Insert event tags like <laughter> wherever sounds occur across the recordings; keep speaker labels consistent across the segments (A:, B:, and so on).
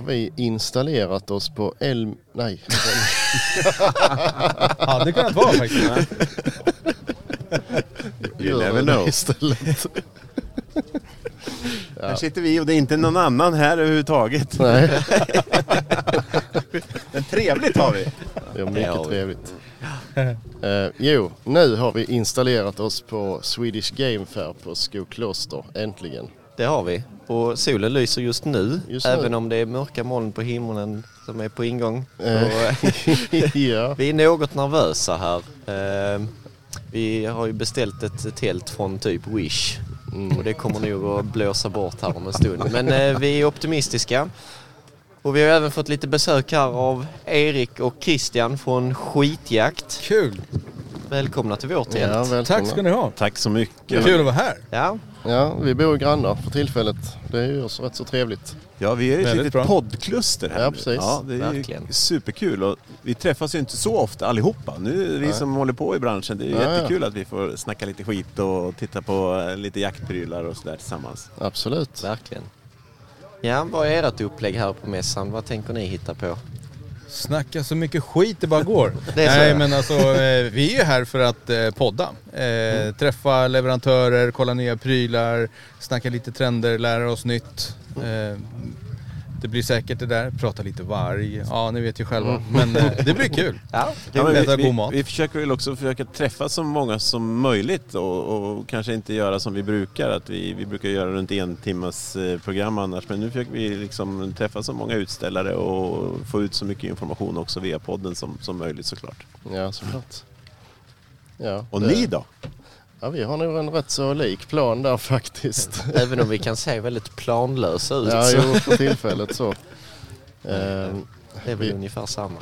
A: vi installerat oss på El... Nej. <laughs>
B: Hade kunnat vara faktiskt.
C: You never
A: det
C: know.
A: Istället.
C: Här sitter vi och det är inte någon annan här överhuvudtaget.
A: Nej, <laughs>
C: Men trevligt har vi.
A: det är
D: Det
A: mycket
D: har
A: trevligt. Eh, jo, nu har vi installerat oss på Swedish Game Fair på Skokloster, äntligen.
D: Det har vi. Och solen lyser just nu,
A: Just nu.
D: även om det är mörka moln på himlen som är på ingång.
A: Eh.
D: Och, <laughs>
A: ja, <laughs>
D: vi är något nervösa här. Eh, Vi har ju beställt ett tält från typ Wish och det kommer nog att blåsa bort här om en stund. Men eh, vi är optimistiska. Och vi har även fått lite besök här av Erik och Christian från Skitjakt.
B: Kul!
D: Välkomna till vårt
A: ja,
D: tält.
A: välkomna.
B: Tack ska ni ha.
C: Tack så mycket.
B: Kul att vara här.
D: Ja,
A: Ja, vi bor grannar för tillfället. Det är ju också rätt så trevligt.
C: Ja, vi är ett
B: Väldigt
C: litet
B: bra.
C: poddkluster här
A: Ja,
C: nu.
A: precis.
C: Ja, det är
D: Verkligen.
C: ju superkul och vi träffas ju inte så ofta allihopa. Nu är vi
A: Nej.
C: som håller på i branschen. Det är ju
A: Ja, ja.
C: jättekul att vi får snacka lite skit och titta på eh, lite jaktprylar och sådär tillsammans.
A: Absolut.
D: verkligen. Ja, vad är ert upplägg här på mässan? Vad tänker ni hitta på?
B: Snacka så mycket skit det bara går. <laughs>
D: Det
B: Nej men alltså eh, vi är ju här för att eh, podda. Eh, Träffa leverantörer, kolla nya prylar, snacka lite trender, lära oss nytt. Eh, det blir säkert det där, prata lite varg. Ja ni vet ju själva. Men eh, det blir <laughs> kul.
D: Ja,
C: Ja, vi,
B: god mat.
C: vi försöker väl också försöka träffa så många som möjligt och, och kanske inte göra som vi brukar. Att vi, vi brukar göra runt en timmas eh, program annars. Men nu försöker vi liksom träffa så många utställare och få ut så mycket information också via podden som, som möjligt såklart.
A: Ja, såklart. Ja,
C: Och
A: det-
C: ni då?
A: Ja, vi har nog en rätt så lik plan där <laughs> faktiskt.
D: även om vi kan se väldigt planlösa ut
A: Ja,
D: så
A: jo, <laughs> för tillfället så. Ehm,
D: det är väl
A: vi-
D: ungefär samma.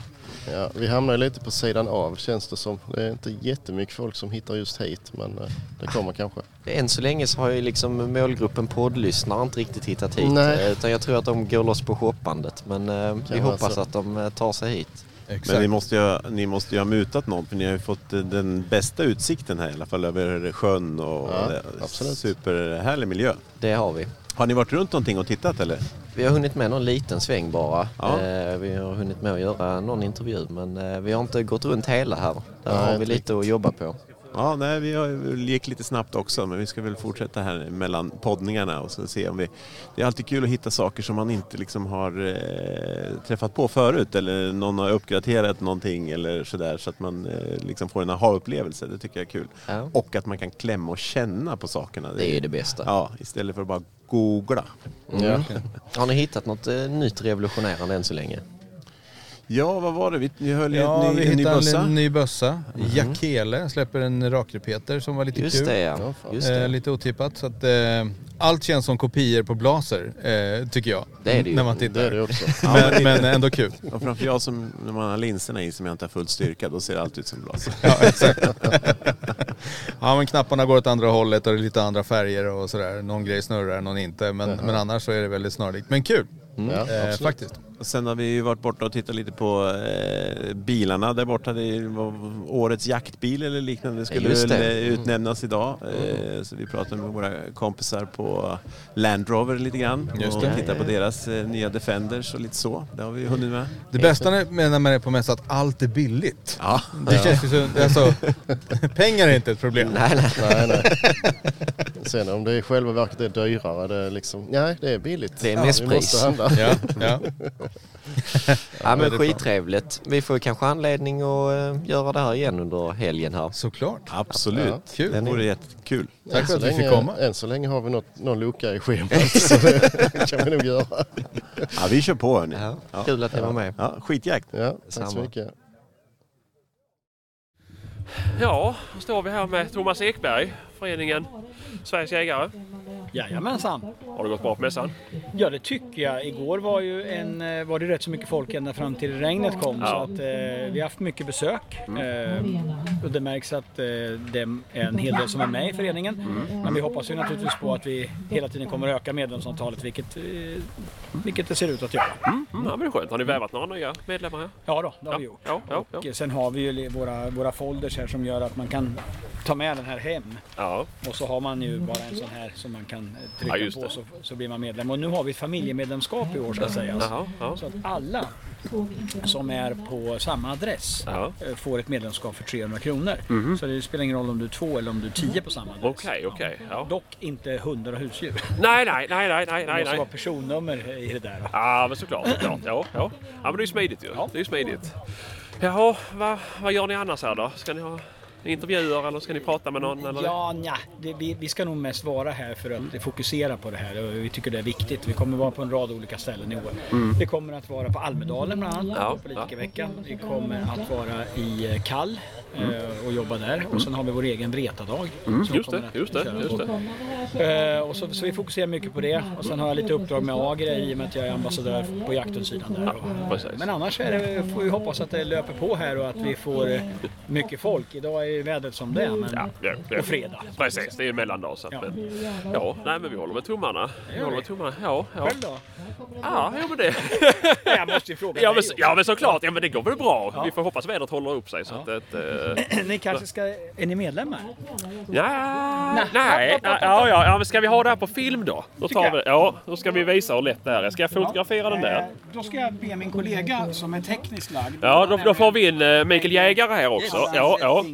A: Ja, vi hamnar lite på sidan av känns det som. Det är inte jättemycket folk som hittar just hit men eh, det kommer kanske.
D: Än så länge så har ju liksom målgruppen poddlyssnare inte riktigt hittat hit.
A: Nej.
D: eh, Utan jag tror att de går loss på shoppandet. Men eh, vi hoppas
A: så.
D: att de tar sig hit.
B: Exakt.
C: Men ni måste, ju, ha- ni måste ju ha mutat någon för ni har ju fått eh, den bästa utsikten här i alla fall över sjön och
A: Ja,
C: superhärlig miljö.
D: Det har vi.
C: Har ni varit runt någonting och tittat eller?
D: Vi har hunnit med någon liten sväng bara.
C: Ja.
D: Eh, Vi har hunnit med att göra någon intervju men eh, vi har inte gått runt hela här. Där
A: Nej,
D: har vi lite att jobba på.
C: Ja, nej, vi har, vi gick lite snabbt också men vi ska väl fortsätta här mellan poddningarna och så se om vi... Det är alltid kul att hitta saker som man inte liksom har eh, träffat på förut eller någon har uppgraderat någonting eller sådär så att man eh, liksom får en aha-upplevelse. Det tycker jag är kul.
D: Ja.
C: Och att man kan klämma och känna på sakerna.
D: Det är ju det bästa.
C: Ja, istället för att bara googla.
A: Ja.
D: Har ni hittat något eh, nytt revolutionerande än så länge?
C: Ja, vad var det? Vi, vi höll
B: Ja,
C: ett ny,
B: vi
C: en ny bössa.
B: en ny bössa. Jakele släpper en rakrepeter som var lite
D: Just
B: kul.
D: det
A: Ja.
D: Just
B: Eh,
D: det.
B: lite otippat. Så att, eh, allt känns som kopior på Blaser, eh, tycker jag.
D: Det är det ju.
B: När man
A: Det är
B: tittar.
A: det också. <laughs>
B: Men, men ändå kul.
C: Och framför jag som, när man har linserna i som jag inte har full styrka, då ser allt ut som glas.
B: Ja, exakt. <laughs> ja, men knapparna går åt andra hållet och det är lite andra färger och sådär. Någon grej snurrar, någon inte. Men, men annars så är det väldigt snarlikt. Men kul,
A: Ja,
B: eh,
A: absolut.
B: faktiskt.
C: Och sen har vi ju varit borta och tittat lite på eh, bilarna där borta. Det var årets jaktbil eller liknande skulle väl,
D: det.
C: eh, utnämnas idag. Eh, så vi pratade med våra kompisar på Land Rover lite grann.
B: Just
C: och
B: det.
C: tittade på deras eh, nya Defenders och lite så. Det har vi hunnit med.
B: Det bästa när när man är på mässa att allt är billigt.
C: Ja,
B: Det känns ju så, alltså, pengar är inte ett problem.
D: Nej, nej.
A: Nej, nej. Sen om det i själva verket är dyrare, det är liksom, nej det är billigt.
D: Det är
A: Ja, måste handla.
B: Ja, ja. <laughs> <laughs>
D: Ja, men skittrevligt. Vi får kanske anledning att eh, göra det här igen under helgen här.
B: Såklart.
C: absolut.
A: Ja.
B: Kul.
C: Det vore jättekul.
B: Tack för
A: så
B: att vi fick
A: länge-
B: komma.
A: Än så länge har vi något, någon lucka i schemat <laughs> så det kan vi nog göra.
C: Ja, vi kör på hörni.
D: Ja.
C: Ja.
D: Kul att ni var med.
C: Ja, skitjakt.
A: Ja, tack så
D: Detsamma.
A: mycket.
E: Ja, då står vi här med Thomas Ekberg, föreningen Sveriges jägare.
F: Jajamensan.
E: Har det gått bra på mässan?
F: Ja det tycker jag. Igår var, ju en, eh, var det rätt så mycket folk ända fram till regnet kom.
E: Ja.
F: Så att, eh, vi har haft mycket besök. Eh, och det märks att eh, det är en hel del som är med i föreningen. Men vi hoppas ju naturligtvis på att vi hela tiden kommer öka medlemsantalet vilket, eh, vilket det ser ut att göra.
E: Mm, ja, men det är skönt. Har ni värvat några nya medlemmar här?
F: Ja då, det har
E: Ja,
F: vi gjort.
E: ja, ja.
F: Och eh, sen har vi ju våra, våra folders här som gör att man kan ta med den här hem.
E: Ja,
F: Och så har man ju bara en sån här som man kan trycka
E: Ja,
F: på så, så blir man medlem. Och nu har vi ett familjemedlemskap i år ska sägas.
E: Jaha, ja.
F: Så att alla som är på samma adress
E: Ja.
F: eh, får ett medlemskap för 300 kronor. Så det spelar ingen roll om du är två eller om du är tio på samma adress.
E: Okej, okej. Ja.
F: Dock inte hundar och husdjur.
E: Nej, nej, nej, nej, nej,
F: Det
E: nej.
F: måste vara personnummer i det där.
E: Ja, men såklart. såklart. Ja, ja. ja, men det är ju smidigt ju. Det är ju smidigt. Jaha, vad, vad gör ni annars här då? Ska ni ha intervjuer eller ska ni prata med någon? Eller?
F: Ja, nja, det, vi, vi ska nog mest vara här för att fokusera på det här vi tycker det är viktigt. Vi kommer vara på en rad olika ställen i år. Vi kommer att vara på Almedalen bland annat,
E: Ja,
F: på politikerveckan. Vi kommer att vara i eh, Kall eh, och jobba där. Och sen har vi vår egen Vretadag. vi
E: Just det, just det, just det.
F: Eh, och så, så vi fokuserar mycket på det. Och sen har jag lite uppdrag med Agria i och med att jag är ambassadör på jakthundsidan där.
E: Precis.
F: men annars är det, får vi hoppas att det löper på här och att vi får mycket folk. Idag är ju vädret som det är. Men,
E: Ja, ja, ja.
F: på fredag.
E: Precis, det är en mellandag. Så att,
F: Ja.
E: men, ja, nej men vi håller med tummarna. Vi håller med tummarna. Ja, ja.
F: Själv då?
E: Ja, ja men det. <laughs>
F: Jag måste ju fråga
E: Ja
F: dig
E: men,
F: också.
E: ja men såklart, ja men det går väl bra. Vi får hoppas vädret håller upp sig så att det... eh, <clears throat>
F: Ni kanske ska... Är ni medlemmar?
E: Ja, nej, ja, ja, ja, men ska vi ha det här på film då? Då tar vi, ja, då ska vi visa hur lätt det här är. Ska jag fotografera den
F: Eh,
E: där?
F: Då ska jag be min kollega som är tekniskt lagd.
E: Ja, då, då får vi in eh, Mikael Jägare här också. Ja, ja.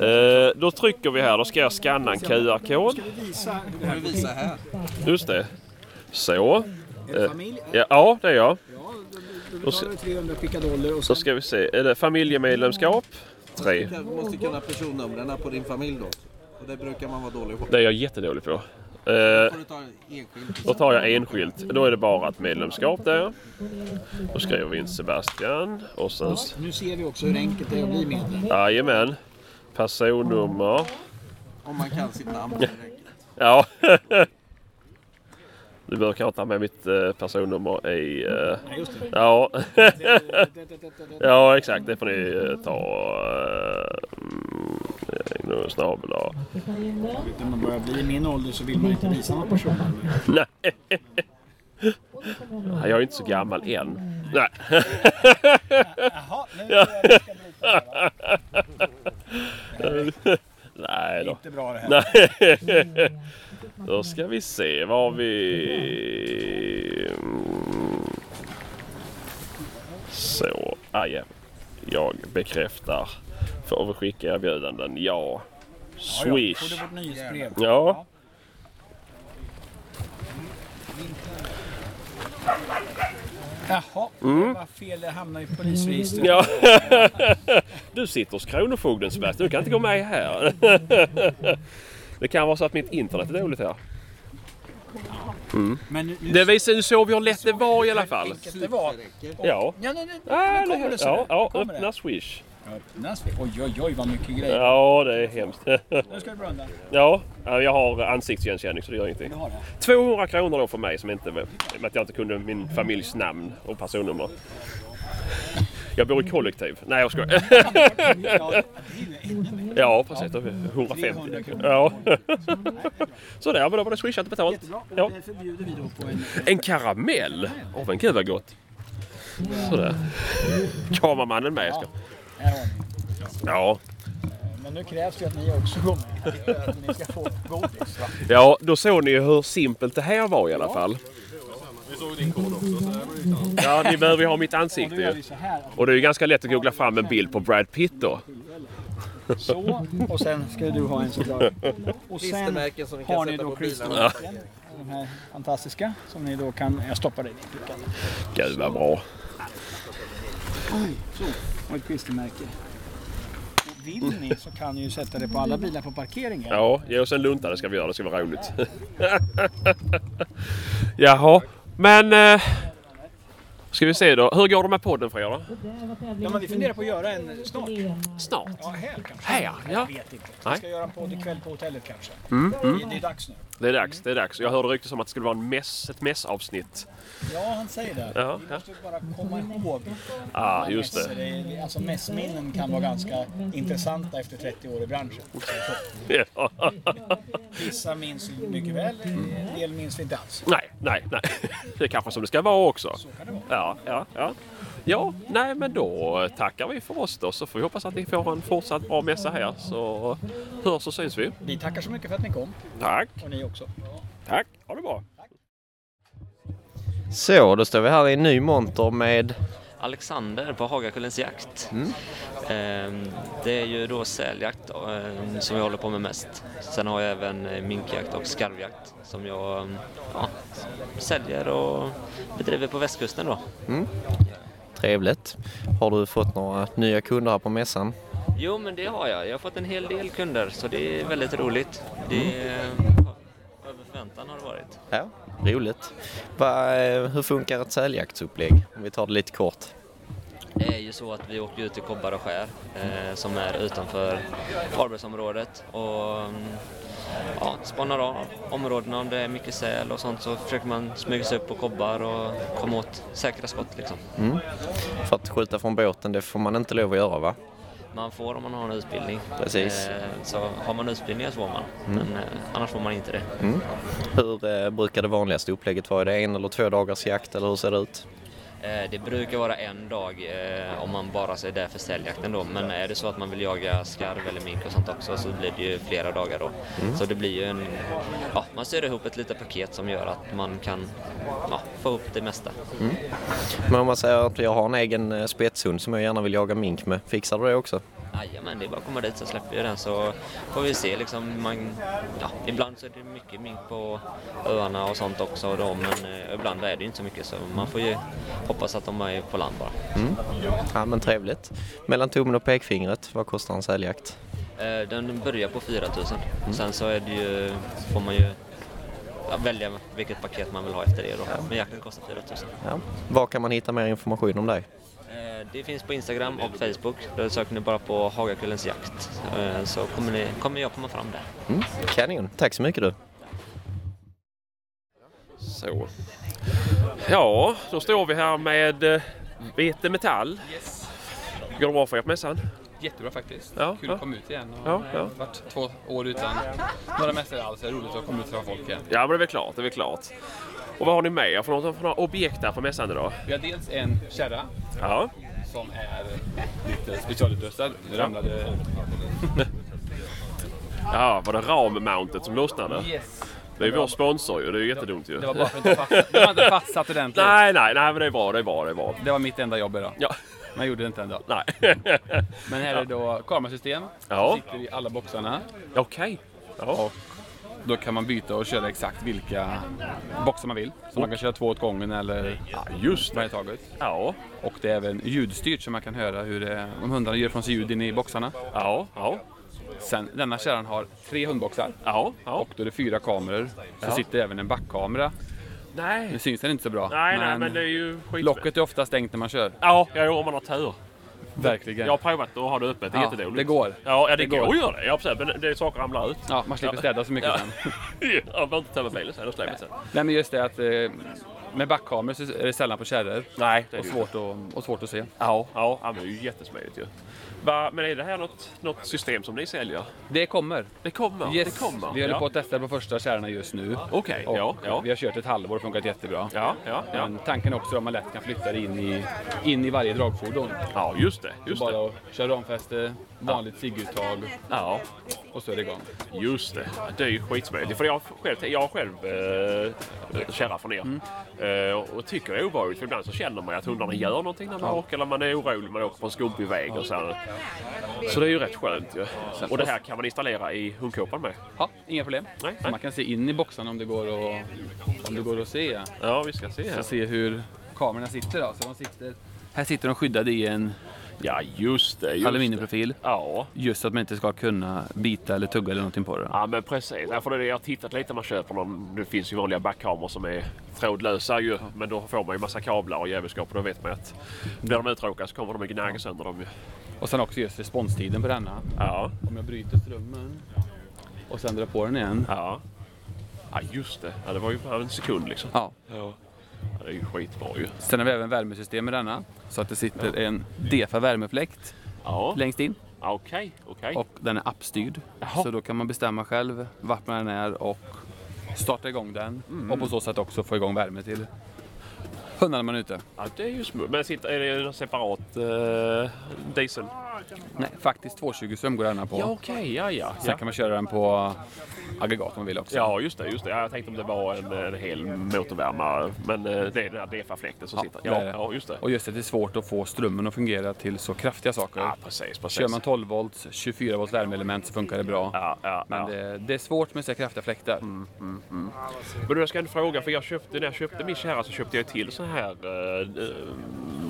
E: Eh, då trycker vi här, då ska jag scanna en QR-kod.
F: Ska.
E: Just det. Så.
F: Är det
E: Eh? Ja, ja, det är jag.
F: Ja, då, då betalar du 300 pickadoller och
E: Så
F: sen...
E: ska vi se. Är det familjemedlemskap? Tre.
G: Du måste kunna personnumren på din familj då. Och det brukar man vara dålig på.
E: Det är jag jättedålig på. Eh,
G: Då.
E: Då tar jag enskilt. Då är det bara ett medlemskap där. Då skriver vi in Sebastian. Och sen...
F: Nu ser vi också hur enkelt det är att bli medlem.
E: Jajamän. Personnummer.
G: Om man kan sitt namn.
E: Ja. <laughs> Du behöver kanske ta med mitt eh, personnummer i... eh,
F: Ja, just det.
E: Ja. <laughs> Exakt. Det får ni eh, ta... Uh, snabel.
F: När man börjar bli i min ålder så vill man inte visa någon personnummer.
E: Nej. Nej, Jag är inte så gammal än. Nej.
F: Jaha, nu tror jag <laughs> ska bryta? <laughs>
E: Nej då.
F: Inte bra det här.
E: Nej. <laughs> Då ska vi se vad vi... Mm. Så, ah, ja. Jag bekräftar. Får vi skicka erbjudanden? Ja. Swish. Ja.
F: Jaha,
E: Mm.
F: det var fel. Jag hamnade i polisregistret.
E: Ja. <laughs> Du sitter hos Kronofogden Sebastian. Du kan inte gå med här. <laughs> Det kan vara så att mitt internet är dåligt här.
F: Men nu, nu
E: Det visar ju så vi hur lätt det var i alla fall.
F: det var.
E: Ja.
F: Ja, nu, nu, nu
E: Ah,
F: kommer det
E: ja, öppna
F: det.
E: Swish.
F: Öppnas vi. Oj, oj, oj vad mycket grejer.
E: Ja, det är hemskt.
F: Nu ska du blunda.
E: Ja, ja, jag har ansiktsigenkänning så det gör ingenting.
F: Du har det.
E: 200 kronor då för mig som inte, med att jag inte kunde min familjs namn och personnummer. Jag bor i kollektiv. Nej jag skojar.
F: Ja,
E: precis, då är det 150 kronor. Ja. Sådär, men då var det swishat och betalt. Ja.
F: Vi en...
E: Karamell! Åh men gud vad gott. Sådär. Kameramannen med. Ska.
F: Här har ni.
E: Ja.
F: Men nu krävs det att ni också går med för att ni ska få godis. Va?
E: ja, då såg ni ju hur simpelt det här var i alla fall. Ja, ni behöver ju ha mitt ansikte ju. Och det är ju ganska lätt att googla fram en bild på Brad Pitt då.
F: Så. Och sen ska du ha en såklart. <laughs> Och sen har ni då klistermärken. De här fantastiska som ni då kan... Jag stoppar det i fickan.
E: Gud vad bra.
F: Så. Och ett klistermärke. Och vill ni så kan ni ju sätta det på alla bilar på parkeringen.
E: Ja, ge oss en lunta det ska vi göra. Det ska vara roligt. <laughs> Jaha, men... Eh, ska vi se då. Hur går det med podden för er då?
F: Ja, men vi funderar på att göra en snart.
E: Snart?
F: Ja, här kanske.
E: Här, ja.
F: Jag vet inte. Vi
E: Nej.
F: ska göra en podd ikväll på hotellet kanske.
E: Mm,
F: Det, det är dags nu.
E: Det är dags, det är dags. Jag hörde ryktes om att det skulle vara en mäss, ett mässavsnitt.
F: Ja, han säger det.
E: Ja,
F: vi
E: ja.
F: måste bara komma ihåg.
E: Ja,
F: alla
E: just
F: mässor.
E: det.
F: Alltså mässminnen kan vara ganska intressanta efter 30 år i branschen.
E: Ja.
F: Vissa minns mycket väl, en del minns vi inte alls.
E: Nej, nej, nej. Det är kanske som det ska vara också.
F: Så kan det vara.
E: Ja, ja, ja. Ja, nej men då tackar vi för oss då så får vi hoppas att ni får en fortsatt bra mässa här så hörs och syns vi.
F: Vi tackar så mycket för att ni kom
E: Tack!
F: och ni också.
E: Tack, ha det bra.
H: Så, då står vi här i en ny monter med Alexander på Hagakullens jakt. Ehm, Det är ju då säljakt ehm, som jag håller på med mest. Sen har jag även eh, minkjakt och skarvjakt som jag ehm, ja, säljer och bedriver på västkusten då.
D: Trevligt. Har du fått några nya kunder här på mässan?
H: Jo, men det har jag. Jag har fått en hel del kunder så det är väldigt roligt. Det är över förväntan har det varit.
D: Ja, roligt. Va, eh, hur funkar ett säljaktsupplägg? Om vi tar det lite kort.
H: Det är ju så att vi åker ut till Kobbar och skär eh, som är utanför Varbergsområdet och mm, ja, spanar av områdena om det är mycket säl och sånt så försöker man smyga sig upp på kobbar och komma åt säkra skott liksom.
D: Mm. För att skjuta från båten, det får man inte lov att göra va?
H: Man får om man har en utbildning.
D: Precis.
H: Eh, så har man utbildning så får man, men eh, annars får man inte det.
D: Mm. Hur eh, brukar det vanligaste upplägget vara? Är det en eller två dagars jakt eller hur ser det ut?
H: Eh, Det brukar vara en dag eh, om man bara är där för säljjakten då. Men är det så att man vill jaga skarv eller mink och sånt också så blir det ju flera dagar då. Så det blir ju en... Ja, man syr ihop ett litet paket som gör att man kan ja, få ihop det mesta.
D: Men om man säger att jag har en egen eh, spetshund som jag gärna vill jaga mink med, fixar du det också?
H: Jajamän, det är bara att komma dit så släpper vi den så får vi se liksom. Man, ja, ibland så är det mycket mink på öarna och sånt också då, men eh, ibland är det inte så mycket så man får ju hoppas att de är på land bara.
D: Ja men trevligt. Mellan tummen och pekfingret, vad kostar en säljakt?
H: Eh, Den börjar på 4 000. Sen så är det ju, får man ju ja, välja vilket paket man vill ha efter det då. Men jakten kostar 4 000.
D: Ja. Var kan man hitta mer information om dig?
H: Eh, Det finns på Instagram och Facebook. Då söker ni bara på Hagakullens jakt. Eh, Så kommer, ni, kommer jag komma fram där.
D: Mm. Kanon, tack så mycket du.
E: Så. Ja, då står vi här med eh, Vete Metall. Går det bra för er på mässan?
I: Jättebra faktiskt.
E: Ja,
I: Kul
E: ja.
I: att komma ut igen. Och Ja,
E: ja,
I: varit två år utan några mässor alls. Det är roligt att komma ut och träffa folk igen.
E: Ja, men det är väl klart. Det är väl klart. Och vad har ni med er för några, för några objekt där på mässan idag?
I: Vi har dels en kärra
E: Ja,
I: som är lite specialutrustad. Nu ramlade...
E: ja var det RAM-mountet som lossnade?
I: Yes.
E: Det är ju vår sponsor ju. Det är ju jättedumt ju.
I: Det var bara för att inte fast, det var inte fastsatt ordentligt.
E: Nej, nej, nej, men det är bra, det bra, det bra.
I: Det var mitt enda jobb idag.
E: Ja,
I: jag gjorde det inte ändå.
E: nej.
I: Men här är då kamerasystem.
E: Ja.
I: Sitter i alla boxarna.
E: Okej. Ja.
I: Och då kan man byta och köra exakt vilka boxar man vill. Så man kan köra två åt gången eller
E: ja, just
I: varje taget.
E: Ja,
I: Och det är även ljudstyrt så man kan höra hur det, om hundarna gör från sig ljud inne i boxarna.
E: ja, ja.
I: Sen, denna kärran har tre hundboxar.
E: Ja, ja.
I: Och då är det fyra kameror. Så
E: Ja.
I: sitter även en backkamera. Nu
E: Nej,
I: syns den inte så bra.
E: nej, nej, men det är ju skit.
I: Locket är ofta stängt när man kör.
E: Ja, ja, om man har tur.
I: Verkligen.
E: Jag har provat att ha det öppet, det är
I: Ja,
E: jättedåligt.
I: det går.
E: Ja, ja det,
I: Det
E: går att göra det. Ja, precis. Men det är saker ramlar ut.
I: Ja, man slipper
E: Ja.
I: städa så mycket
E: Ja.
I: sen. <laughs>
E: Jag behöver inte tömma bilen sen och släppa sen.
I: Nej men just det att eh, med backkameror så är det sällan på kärror.
E: Nej, det är
I: Och
E: det
I: svårt att, och svårt att se.
E: Ja, ja, ja men det är ju jättesmidigt ju. Va, men är det här något, något system som ni säljer?
I: Det kommer.
E: Det kommer?
I: Yes.
E: Det kommer?
I: Vi håller
E: ja.
I: på att testa på första kärrorna just nu.
E: Okej,
I: Och
E: ja, ja.
I: Vi har kört ett halvår och funkat jättebra.
E: Ja, ja, ja.
I: Men tanken är också att man lätt kan flytta det in i, in i varje dragfordon.
E: Ja, just det. Just
I: bara
E: det.
I: att köra ramfäste, vanligt cigguttag
E: Ja,
I: och så är det igång.
E: just det. Det är ju skitsmidigt. För jag själv, jag själv eh, kärra från er. Eh, och tycker det är obehagligt. För ibland så känner man att hundarna gör någonting när man åker. Eller man är orolig man åker på en skumpig väg och så här. Så det är ju rätt skönt ju. Och det här kan man installera i hundkåpan med.
I: Ja, inga problem.
E: Nej, nej.
I: man kan se in i boxarna om det går att, om det går att se.
E: Ja, vi ska se här.
I: Se hur kamerorna sitter. Då. Så de sitter, här sitter de skyddade i en
E: Ja, just det. Just
I: aluminiumprofil.
E: Det. Ja.
I: Just så att man inte ska kunna bita eller tugga eller någonting på det.
E: Ja men precis. Ja, för det är det jag har tittat lite när man köper någon. Det finns ju vanliga backkameror som är trådlösa ju. Men då får man ju massa kablar och jävelskap och då vet man att blir de uttråkade så kommer de att gnagga sönder dem ju.
I: Och sen också just responstiden på denna.
E: Ja,
I: Om jag bryter strömmen och sen drar på den igen.
E: ja. Ja just det. Ja, det var ju bara en sekund liksom.
I: Ja.
E: Ja. Ja är ju skitbra ju.
I: Sen har vi även värmesystem i denna. Så att det sitter en DEFA värmefläkt
E: Ja,
I: längst in.
E: Ja, okej. okej.
I: Och den är appstyrd.
E: Jaha.
I: Så då kan man bestämma själv vart man är och starta igång den.
E: Mm.
I: Och på så sätt också få igång värme till hundarna man är ute.
E: Ja, det är ju. Men sitter, är det en separat eh, diesel?
I: Nej, faktiskt 220 ström går denna på.
E: Ja, okej. Ja, ja.
I: Sen
E: ja.
I: kan man köra den på aggregat man vill också.
E: Ja, just det. Just det. Ja, Jag tänkte om det var en, en hel motorvärmare. Men eh, det är den där DEFA-fläkten som sitter.
I: det
E: Ja,
I: det.
E: ja, just det.
I: Och just det, det är svårt att få strömmen att fungera till så kraftiga saker.
E: Ja, precis, precis.
I: Kör man 12 volts, 24 volts värmeelement så funkar det bra.
E: Ja, ja,
I: Men
E: ja.
I: Det, det är svårt med så här kraftiga fläktar.
E: Men du, jag ska ändå fråga, för jag köpte, när jag köpte min kärra så köpte jag till så här uh,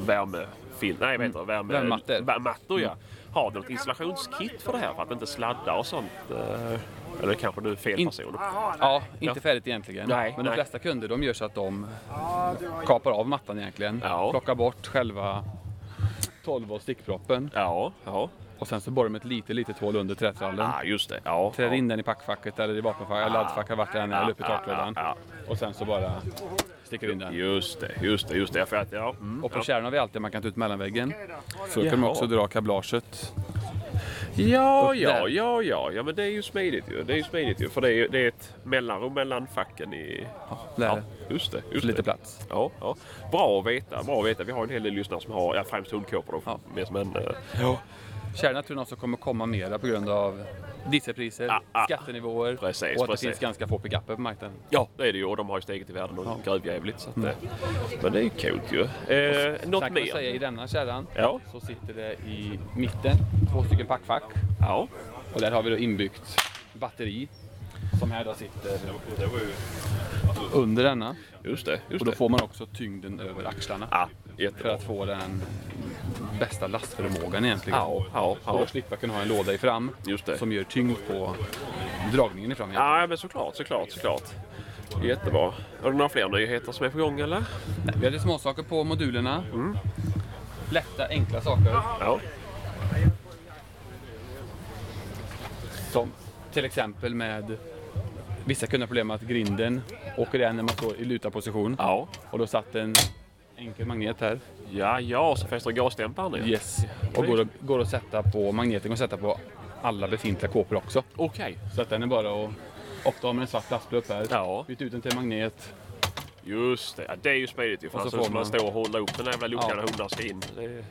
E: värmefil... Nej, vad heter det? Värme,
I: Värmemattor.
E: Värmemattor, ja. Har du något installationskit för det här för att inte sladda och sånt? eh, eller kanske du är fel
I: In-
E: person?
I: Ja, inte
E: Ja.
I: färdigt egentligen.
E: Nej,
I: Men de
E: nej.
I: flesta kunder de gör så att de kapar av mattan egentligen.
E: Ja.
I: Plockar bort själva 12 volt stickproppen.
E: Ja, ja.
I: Och sen så borrar de ett litet, litet hål under trätrallen.
E: Ja, just det. Ja,
I: Trär
E: ja.
I: in den i packfacket eller i vapenfacket, eller laddfacket vart det än är, eller uppe i taklådan.
E: Ja,
I: Och sen så bara sticker in den.
E: Just det, just det, just det. För att, ja.
I: Och på
E: ja.
I: kärran har vi alltid man kan ta ut mellanväggen. Så kan man också dra kablaget.
E: Ja, ja, ja, ja, ja, men det är ju smidigt ju. Det är ju smidigt ju. För det är, ju- det är ett mellanrum mellan facken i...
I: Där.
E: Ja, just det. Just
I: Lite
E: det.
I: plats.
E: Ja, ja. Bra att veta. Bra att veta. Vi har en hel del lyssnare som har, ja, främst hundkåpor då.
I: Ja.
E: Mest, men, eh,
I: Kärran tror jag också kommer komma mera på grund av dieselpriser,
E: Ah, ah.
I: skattenivåer
E: Precis,
I: och att
E: precis.
I: det finns ganska få pickuper på marknaden.
E: ja, det är det ju. Och de har ju stigit i världen och grövjävligt. Så att, eh, Men det är ju coolt ju. Eh, något mer?
I: säga i denna kärran
E: Ja.
I: så sitter det i mitten två stycken packfack.
E: Ja.
I: Och där har vi då inbyggt batteri som här då sitter under denna.
E: Just det. Just
I: Och då får man också tyngden över axlarna.
E: Ja,
I: För att få den bästa lastförmågan egentligen.
E: Ja, ja,
I: Och
E: ja.
I: då slippa kunna ha en låda i fram som gör tyngd på dragningen i fram.
E: Ja, men såklart, såklart, såklart. Jättebra. Har du några fler nyheter som är på gång eller?
I: Nej, Vi hade småsaker på modulerna. Lätta, enkla saker.
E: Ja.
I: Som till exempel med vissa kunder problem med att grinden åker igen när man står i lutad position.
E: Ja.
I: Och då satt en enkel magnet här.
E: Ja, ja, så fäster gasdämparen ner.
I: Yes. Och går, går att sätta på, magneten att sätta på alla befintliga kåpor också.
E: Okej.
I: Så att den är bara att, ofta har man en svart lastbil här.
E: Ja.
I: Byt ut den till magnet.
E: Just det. Ja, det är ju smidigt ju. För
I: Och så får
E: man
I: man-
E: stå och hålla upp den där jävla luckan
I: Ja.
E: när hundarna ska in. Det.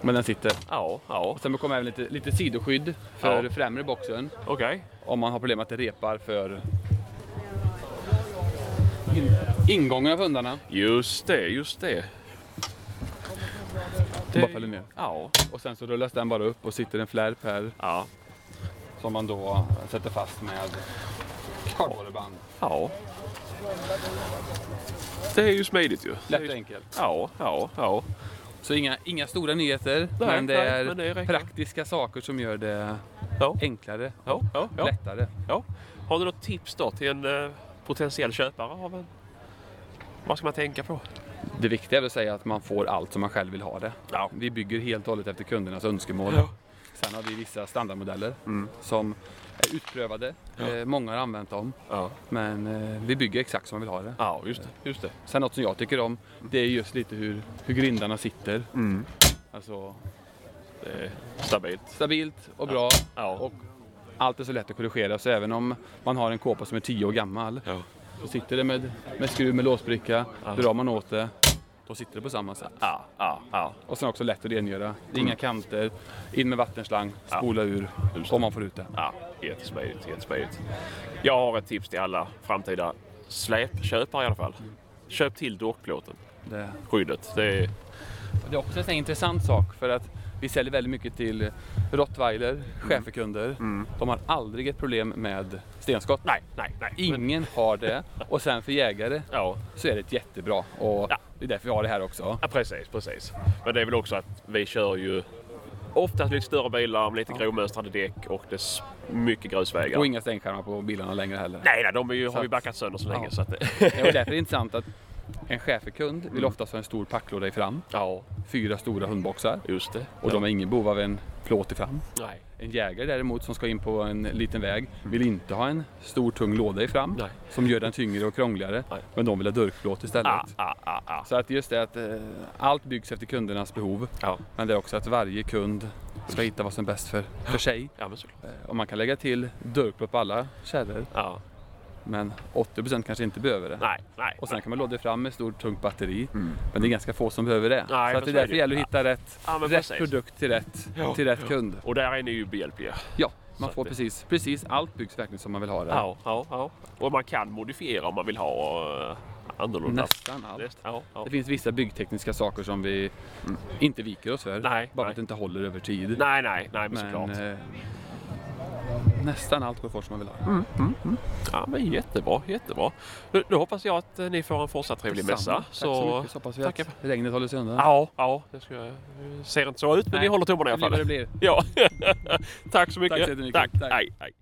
I: Men den sitter.
E: Ja, ja.
I: Och sen kommer även lite, lite sidoskydd för
E: Ja.
I: främre boxen.
E: Okej.
I: Om man har problem att det repar för ingången av hundarna.
E: Just det, just det.
I: Det... Bara följer med.
E: Ja.
I: Och sen så rullas den bara upp och sitter en flärp här
E: Ja.
I: som man då sätter fast med kardborreband.
E: Ja. Det är ju smidigt ju.
I: Lätt och enkelt.
E: Ja, ja, ja.
I: Så inga, inga stora nyheter,
E: Nej,
I: men det
E: nej,
I: är
E: men det
I: praktiska saker som gör det
E: Ja,
I: enklare,
E: ja, ja.
I: lättare.
E: ja. Har du något tips då till en eh, potentiell köpare av en? Vad ska man tänka på?
I: Det viktiga är väl att säga att man får allt som man själv vill ha det.
E: Ja.
I: Vi bygger helt och hållet efter kundernas önskemål.
E: Ja.
I: Sen har vi vissa standardmodeller
E: Mm.
I: som är utprövade. Eh, många har använt dem.
E: Ja,
I: Men eh, vi bygger exakt som man vill ha det.
E: ja just det. Just det.
I: Sen något som jag tycker om, det är just lite hur, hur grindarna sitter.
E: Mm.
I: Alltså
E: stabilt.
I: stabilt och bra.
E: Ja.
I: Och allt är så lätt att korrigera. Så även om man har en kåpa som är 10 år gammal
E: Ja.
I: så sitter det med, med skruv med låsbricka. Drar man åt det, då sitter det på samma sätt.
E: Ja, ja, ja.
I: Och sen också lätt att rengöra. Det är inga kanter. In med vattenslang, spola ur om man får ut det.
E: Ja, jättesmidigt, jättesmidigt. Jag har ett tips till alla framtida släpköpare i alla fall. Köp till dockplåten,
I: det.
E: skyddet. Det är...
I: Det är också en intressant sak för att vi säljer väldigt mycket till rottweiler, schäferkunder. De har aldrig ett problem med stenskott.
E: Nej, nej, nej. Men,
I: Ingen har det. Och sen för jägare
E: ja,
I: så är det jättebra. Och
E: Ja.
I: det är därför vi har det här också.
E: ja, precis, precis. Men det är väl också att vi kör ju oftast lite större bilar med lite grovmönstrade däck och det mycket grusvägar.
I: Och inga stänkskärmar på bilarna längre heller.
E: Nej, nej, de ju, har vi
I: att-
E: backat sönder så länge
I: Ja.
E: så att...
I: Och därför är det intressant att en schäferkund vill oftast ha en stor packlåda i fram.
E: ja,
I: Fyra stora hundboxar.
E: just det.
I: Och de har ingen behov av en plåt i fram.
E: Nej,
I: En jägare däremot som ska in på en liten väg vill inte ha en stor tung låda i fram
E: Nej.
I: som gör den tyngre och krångligare.
E: Nej.
I: Men de vill ha dörkplåt istället.
E: ah, ah, ah, ah.
I: Så att just det att eh, allt byggs efter kundernas behov.
E: Ja.
I: Men det är också att varje kund ska hitta vad som är bäst för, för sig.
E: ja.
I: Eh, Och man kan lägga till dörkplåt på alla kärror.
E: Ja.
I: Men 80% kanske inte behöver det.
E: Nej, nej.
I: Och sen kan man låda fram med stort tungt batteri. Men det är ganska få som behöver det.
E: Nej,
I: så att
E: men
I: det
E: är
I: är därför
E: det.
I: gäller att hitta rätt,
E: Ja, men
I: rätt
E: precis.
I: produkt till rätt,
E: Ja,
I: till rätt kund.
E: Och där är ni ju behjälpliga.
I: Ja, Man
E: Så
I: får
E: det-
I: precis, precis allt byggs verkligen som man vill ha det.
E: Ja, ja, ja. Och man kan modifiera om man vill ha uh, annorlunda.
I: Nästan allt.
E: Det- Ja, ja.
I: Det finns vissa byggtekniska saker som vi inte viker oss för.
E: Nej,
I: bara
E: nej.
I: att det inte håller över tid.
E: Nej, nej, nej, men såklart.
I: eh, nästan allt går fort som man vill ha.
E: Mm, Ja, men jättebra, jättebra. Då, hoppas jag att ni får en fortsatt trevlig
I: Detsamma.
E: mässa.
I: Tack så mycket. Så hoppas vi att
E: tackar.
I: regnet håller sig undan.
E: Ja, ja, det ska, ser inte så ut men
I: Nej,
E: vi håller tummarna i alla
I: det
E: fall.
I: blir det <laughs>
E: Ja. <laughs> Tack så mycket.
I: Tack så jättemycket.
E: Tack.
I: Tack.
E: Hej, hej.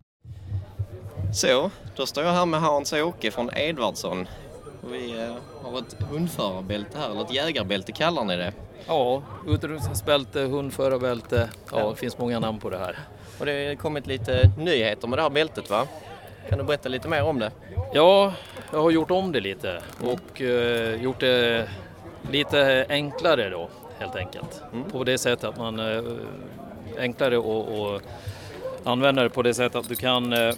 D: Så, då står jag här med Hans-Åke från Edvardsson. Och vi eh, har ett hundförarbälte här, eller ett jägarbälte kallar ni det.
J: Ja, utrustningsbälte, hundförarbälte. Ja, det finns många namn på det här.
D: Och det har kommit lite nyheter med det här bältet va? Kan du berätta lite mer om det?
J: Ja, jag har gjort om det lite och eh, gjort det lite enklare då helt enkelt. På det sättet att man eh, enklare och, och använda det på det sättet att du kan eh,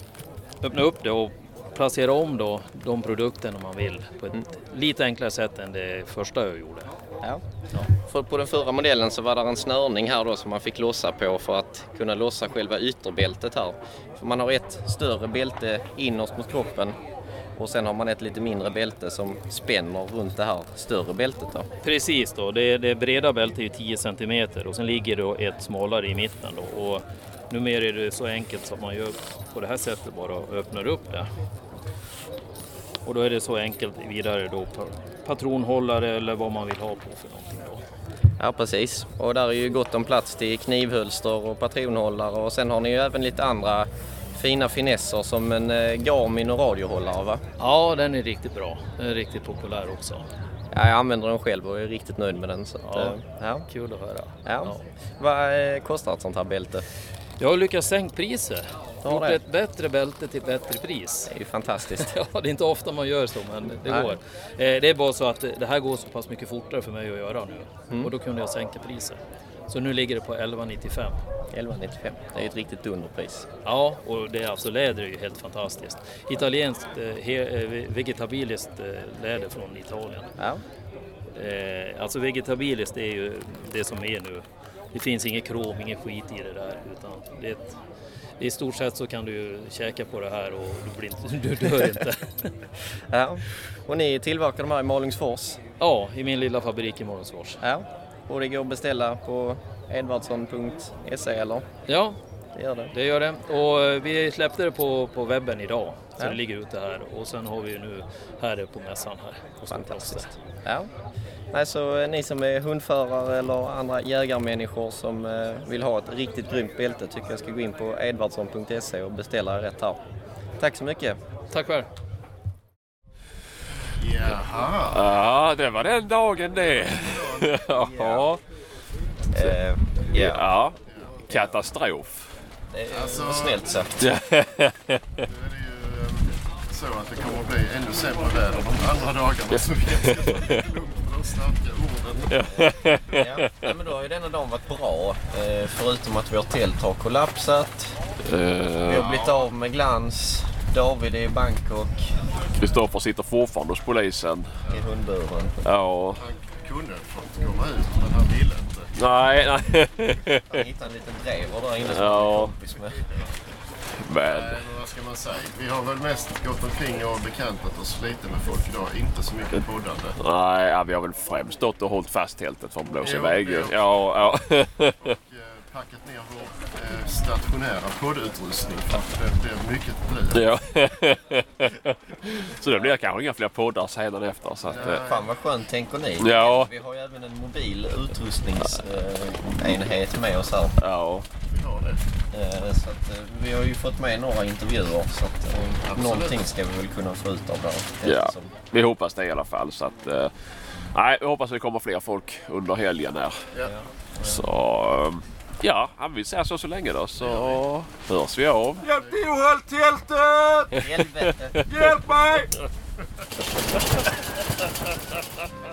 J: öppna upp det och placera om då de produkterna man vill på ett lite enklare sätt än det första jag gjorde.
D: Ja. För på den förra modellen så var det en snörning här då som man fick lossa på för att kunna lossa själva ytterbältet här. För man har ett större bälte innerst mot kroppen och sen har man ett lite mindre bälte som spänner runt det här större bältet då.
J: Precis då, det, det breda bältet är 10 cm och sen ligger då ett smalare i mitten då. Och numera är det så enkelt så att man gör på det här sättet bara och öppnar upp det. Och då är det så enkelt vidare då patronhållare eller vad man vill ha på för någonting då.
D: Ja precis. Och där är ju gott om plats till knivhölster och patronhållare och sen har ni ju även lite andra fina finesser som en eh, Garmin och radiohållare va?
J: Ja, den är riktigt bra. Den är riktigt populär också.
D: Ja, jag använder den själv och är riktigt nöjd med den. Så att,
J: Ja.
D: eh, ja.
J: Kul att höra.
D: Ja. Vad eh, kostar ett sånt här bälte?
J: Jag har lyckats sänka priset. Gjort
D: det.
J: ett bättre bälte till bättre pris.
D: Det är ju fantastiskt. <laughs>
J: Ja, det är inte ofta man gör så, men det
D: Nej.
J: går. Eh, Det är bara så att det här går så pass mycket fortare för mig att göra nu.
D: Mm.
J: Och då kunde jag sänka priset. Så nu ligger det på 11,95.
D: 11,95. Det är ju ett riktigt dunderpris.
J: Ja, och det är alltså läder är ju helt fantastiskt. Italienskt, eh, eh, vegetabiliskt eh, läder från Italien.
D: Ja.
J: Eh, alltså vegetabiliskt är ju det som är nu. Det finns inget krom, ingen skit i det där. Utan det är ett, I stort sett så kan du ju käka på det här och du, blir inte, du dör inte.
D: Ja. Och ni tillverkar de här i Malungsfors?
J: Ja, i min lilla fabrik i Malungsfors.
D: Ja. Och det går att beställa på edvardsson.se eller?
J: Ja,
D: det gör det.
J: Det gör det. Och eh, vi släppte det på, på webben idag. Så
D: Ja.
J: det ligger ute här. Och sen har vi ju nu här på mässan här.
D: Fantastiskt. Ja. Nej, så eh, ni som är hundförare eller andra jägarmänniskor som eh, vill ha ett riktigt grymt bälte tycker jag ska gå in på edvardsson.se och beställa rätt här. Tack så mycket.
J: Tack själv.
A: Jaha.
E: Ja, det var den dagen det. Ja. <laughs>
D: Eh,
E: ja. Katastrof.
D: Det är
A: Alltså-
D: snällt sagt. <laughs>
A: Nu är det ju så att det kommer att bli ännu sämre väder de andra dagarna. <laughs> Starka orden.
D: ja. men då har ju denna dagen varit bra. Eh, förutom att vårt tält har kollapsat. Vi har blivit av med glans. David är i Bangkok
E: Kristoffer sitter fortfarande hos polisen.
D: i hundburen.
E: Ja.
A: Kunde fått komma ut men han ville inte.
E: Nej, nej.
D: Han hittade en liten drever där inne som
E: Ja.
D: han är kompis med.
A: Nej, vad ska man säga? Vi har väl mest gått omkring och bekantat oss lite med folk idag. Inte så mycket poddande.
E: Nej, ja, vi har väl främst stått och hållit fast tältet för att blåsa iväg. ju. Ja, ja.
A: Och eh, packat ner vår eh, stationära poddutrustning för att det blir mycket blöt.
E: ja. <laughs> Så det blir kanske inga fler poddar sedan efter. Så att, eh,
D: Fan vad skönt tänker ni.
E: Ja.
D: Vi har ju även en mobil utrustningsenhet med oss här.
E: Ja.
A: Det.
D: Eh, Så att, eh, vi har ju fått med några intervjuer så att eh,
A: Absolut.
D: någonting ska vi väl kunna få ut av det.
E: Ja, vi hoppas det i alla fall. Så att, nej, vi hoppas det kommer fler folk under helgen här.
A: Ja.
E: Så eh, ja, ja, vi säger så så länge då så hörs vi av.
K: Hjälp till, håll tältet! Hjälp mig! <laughs>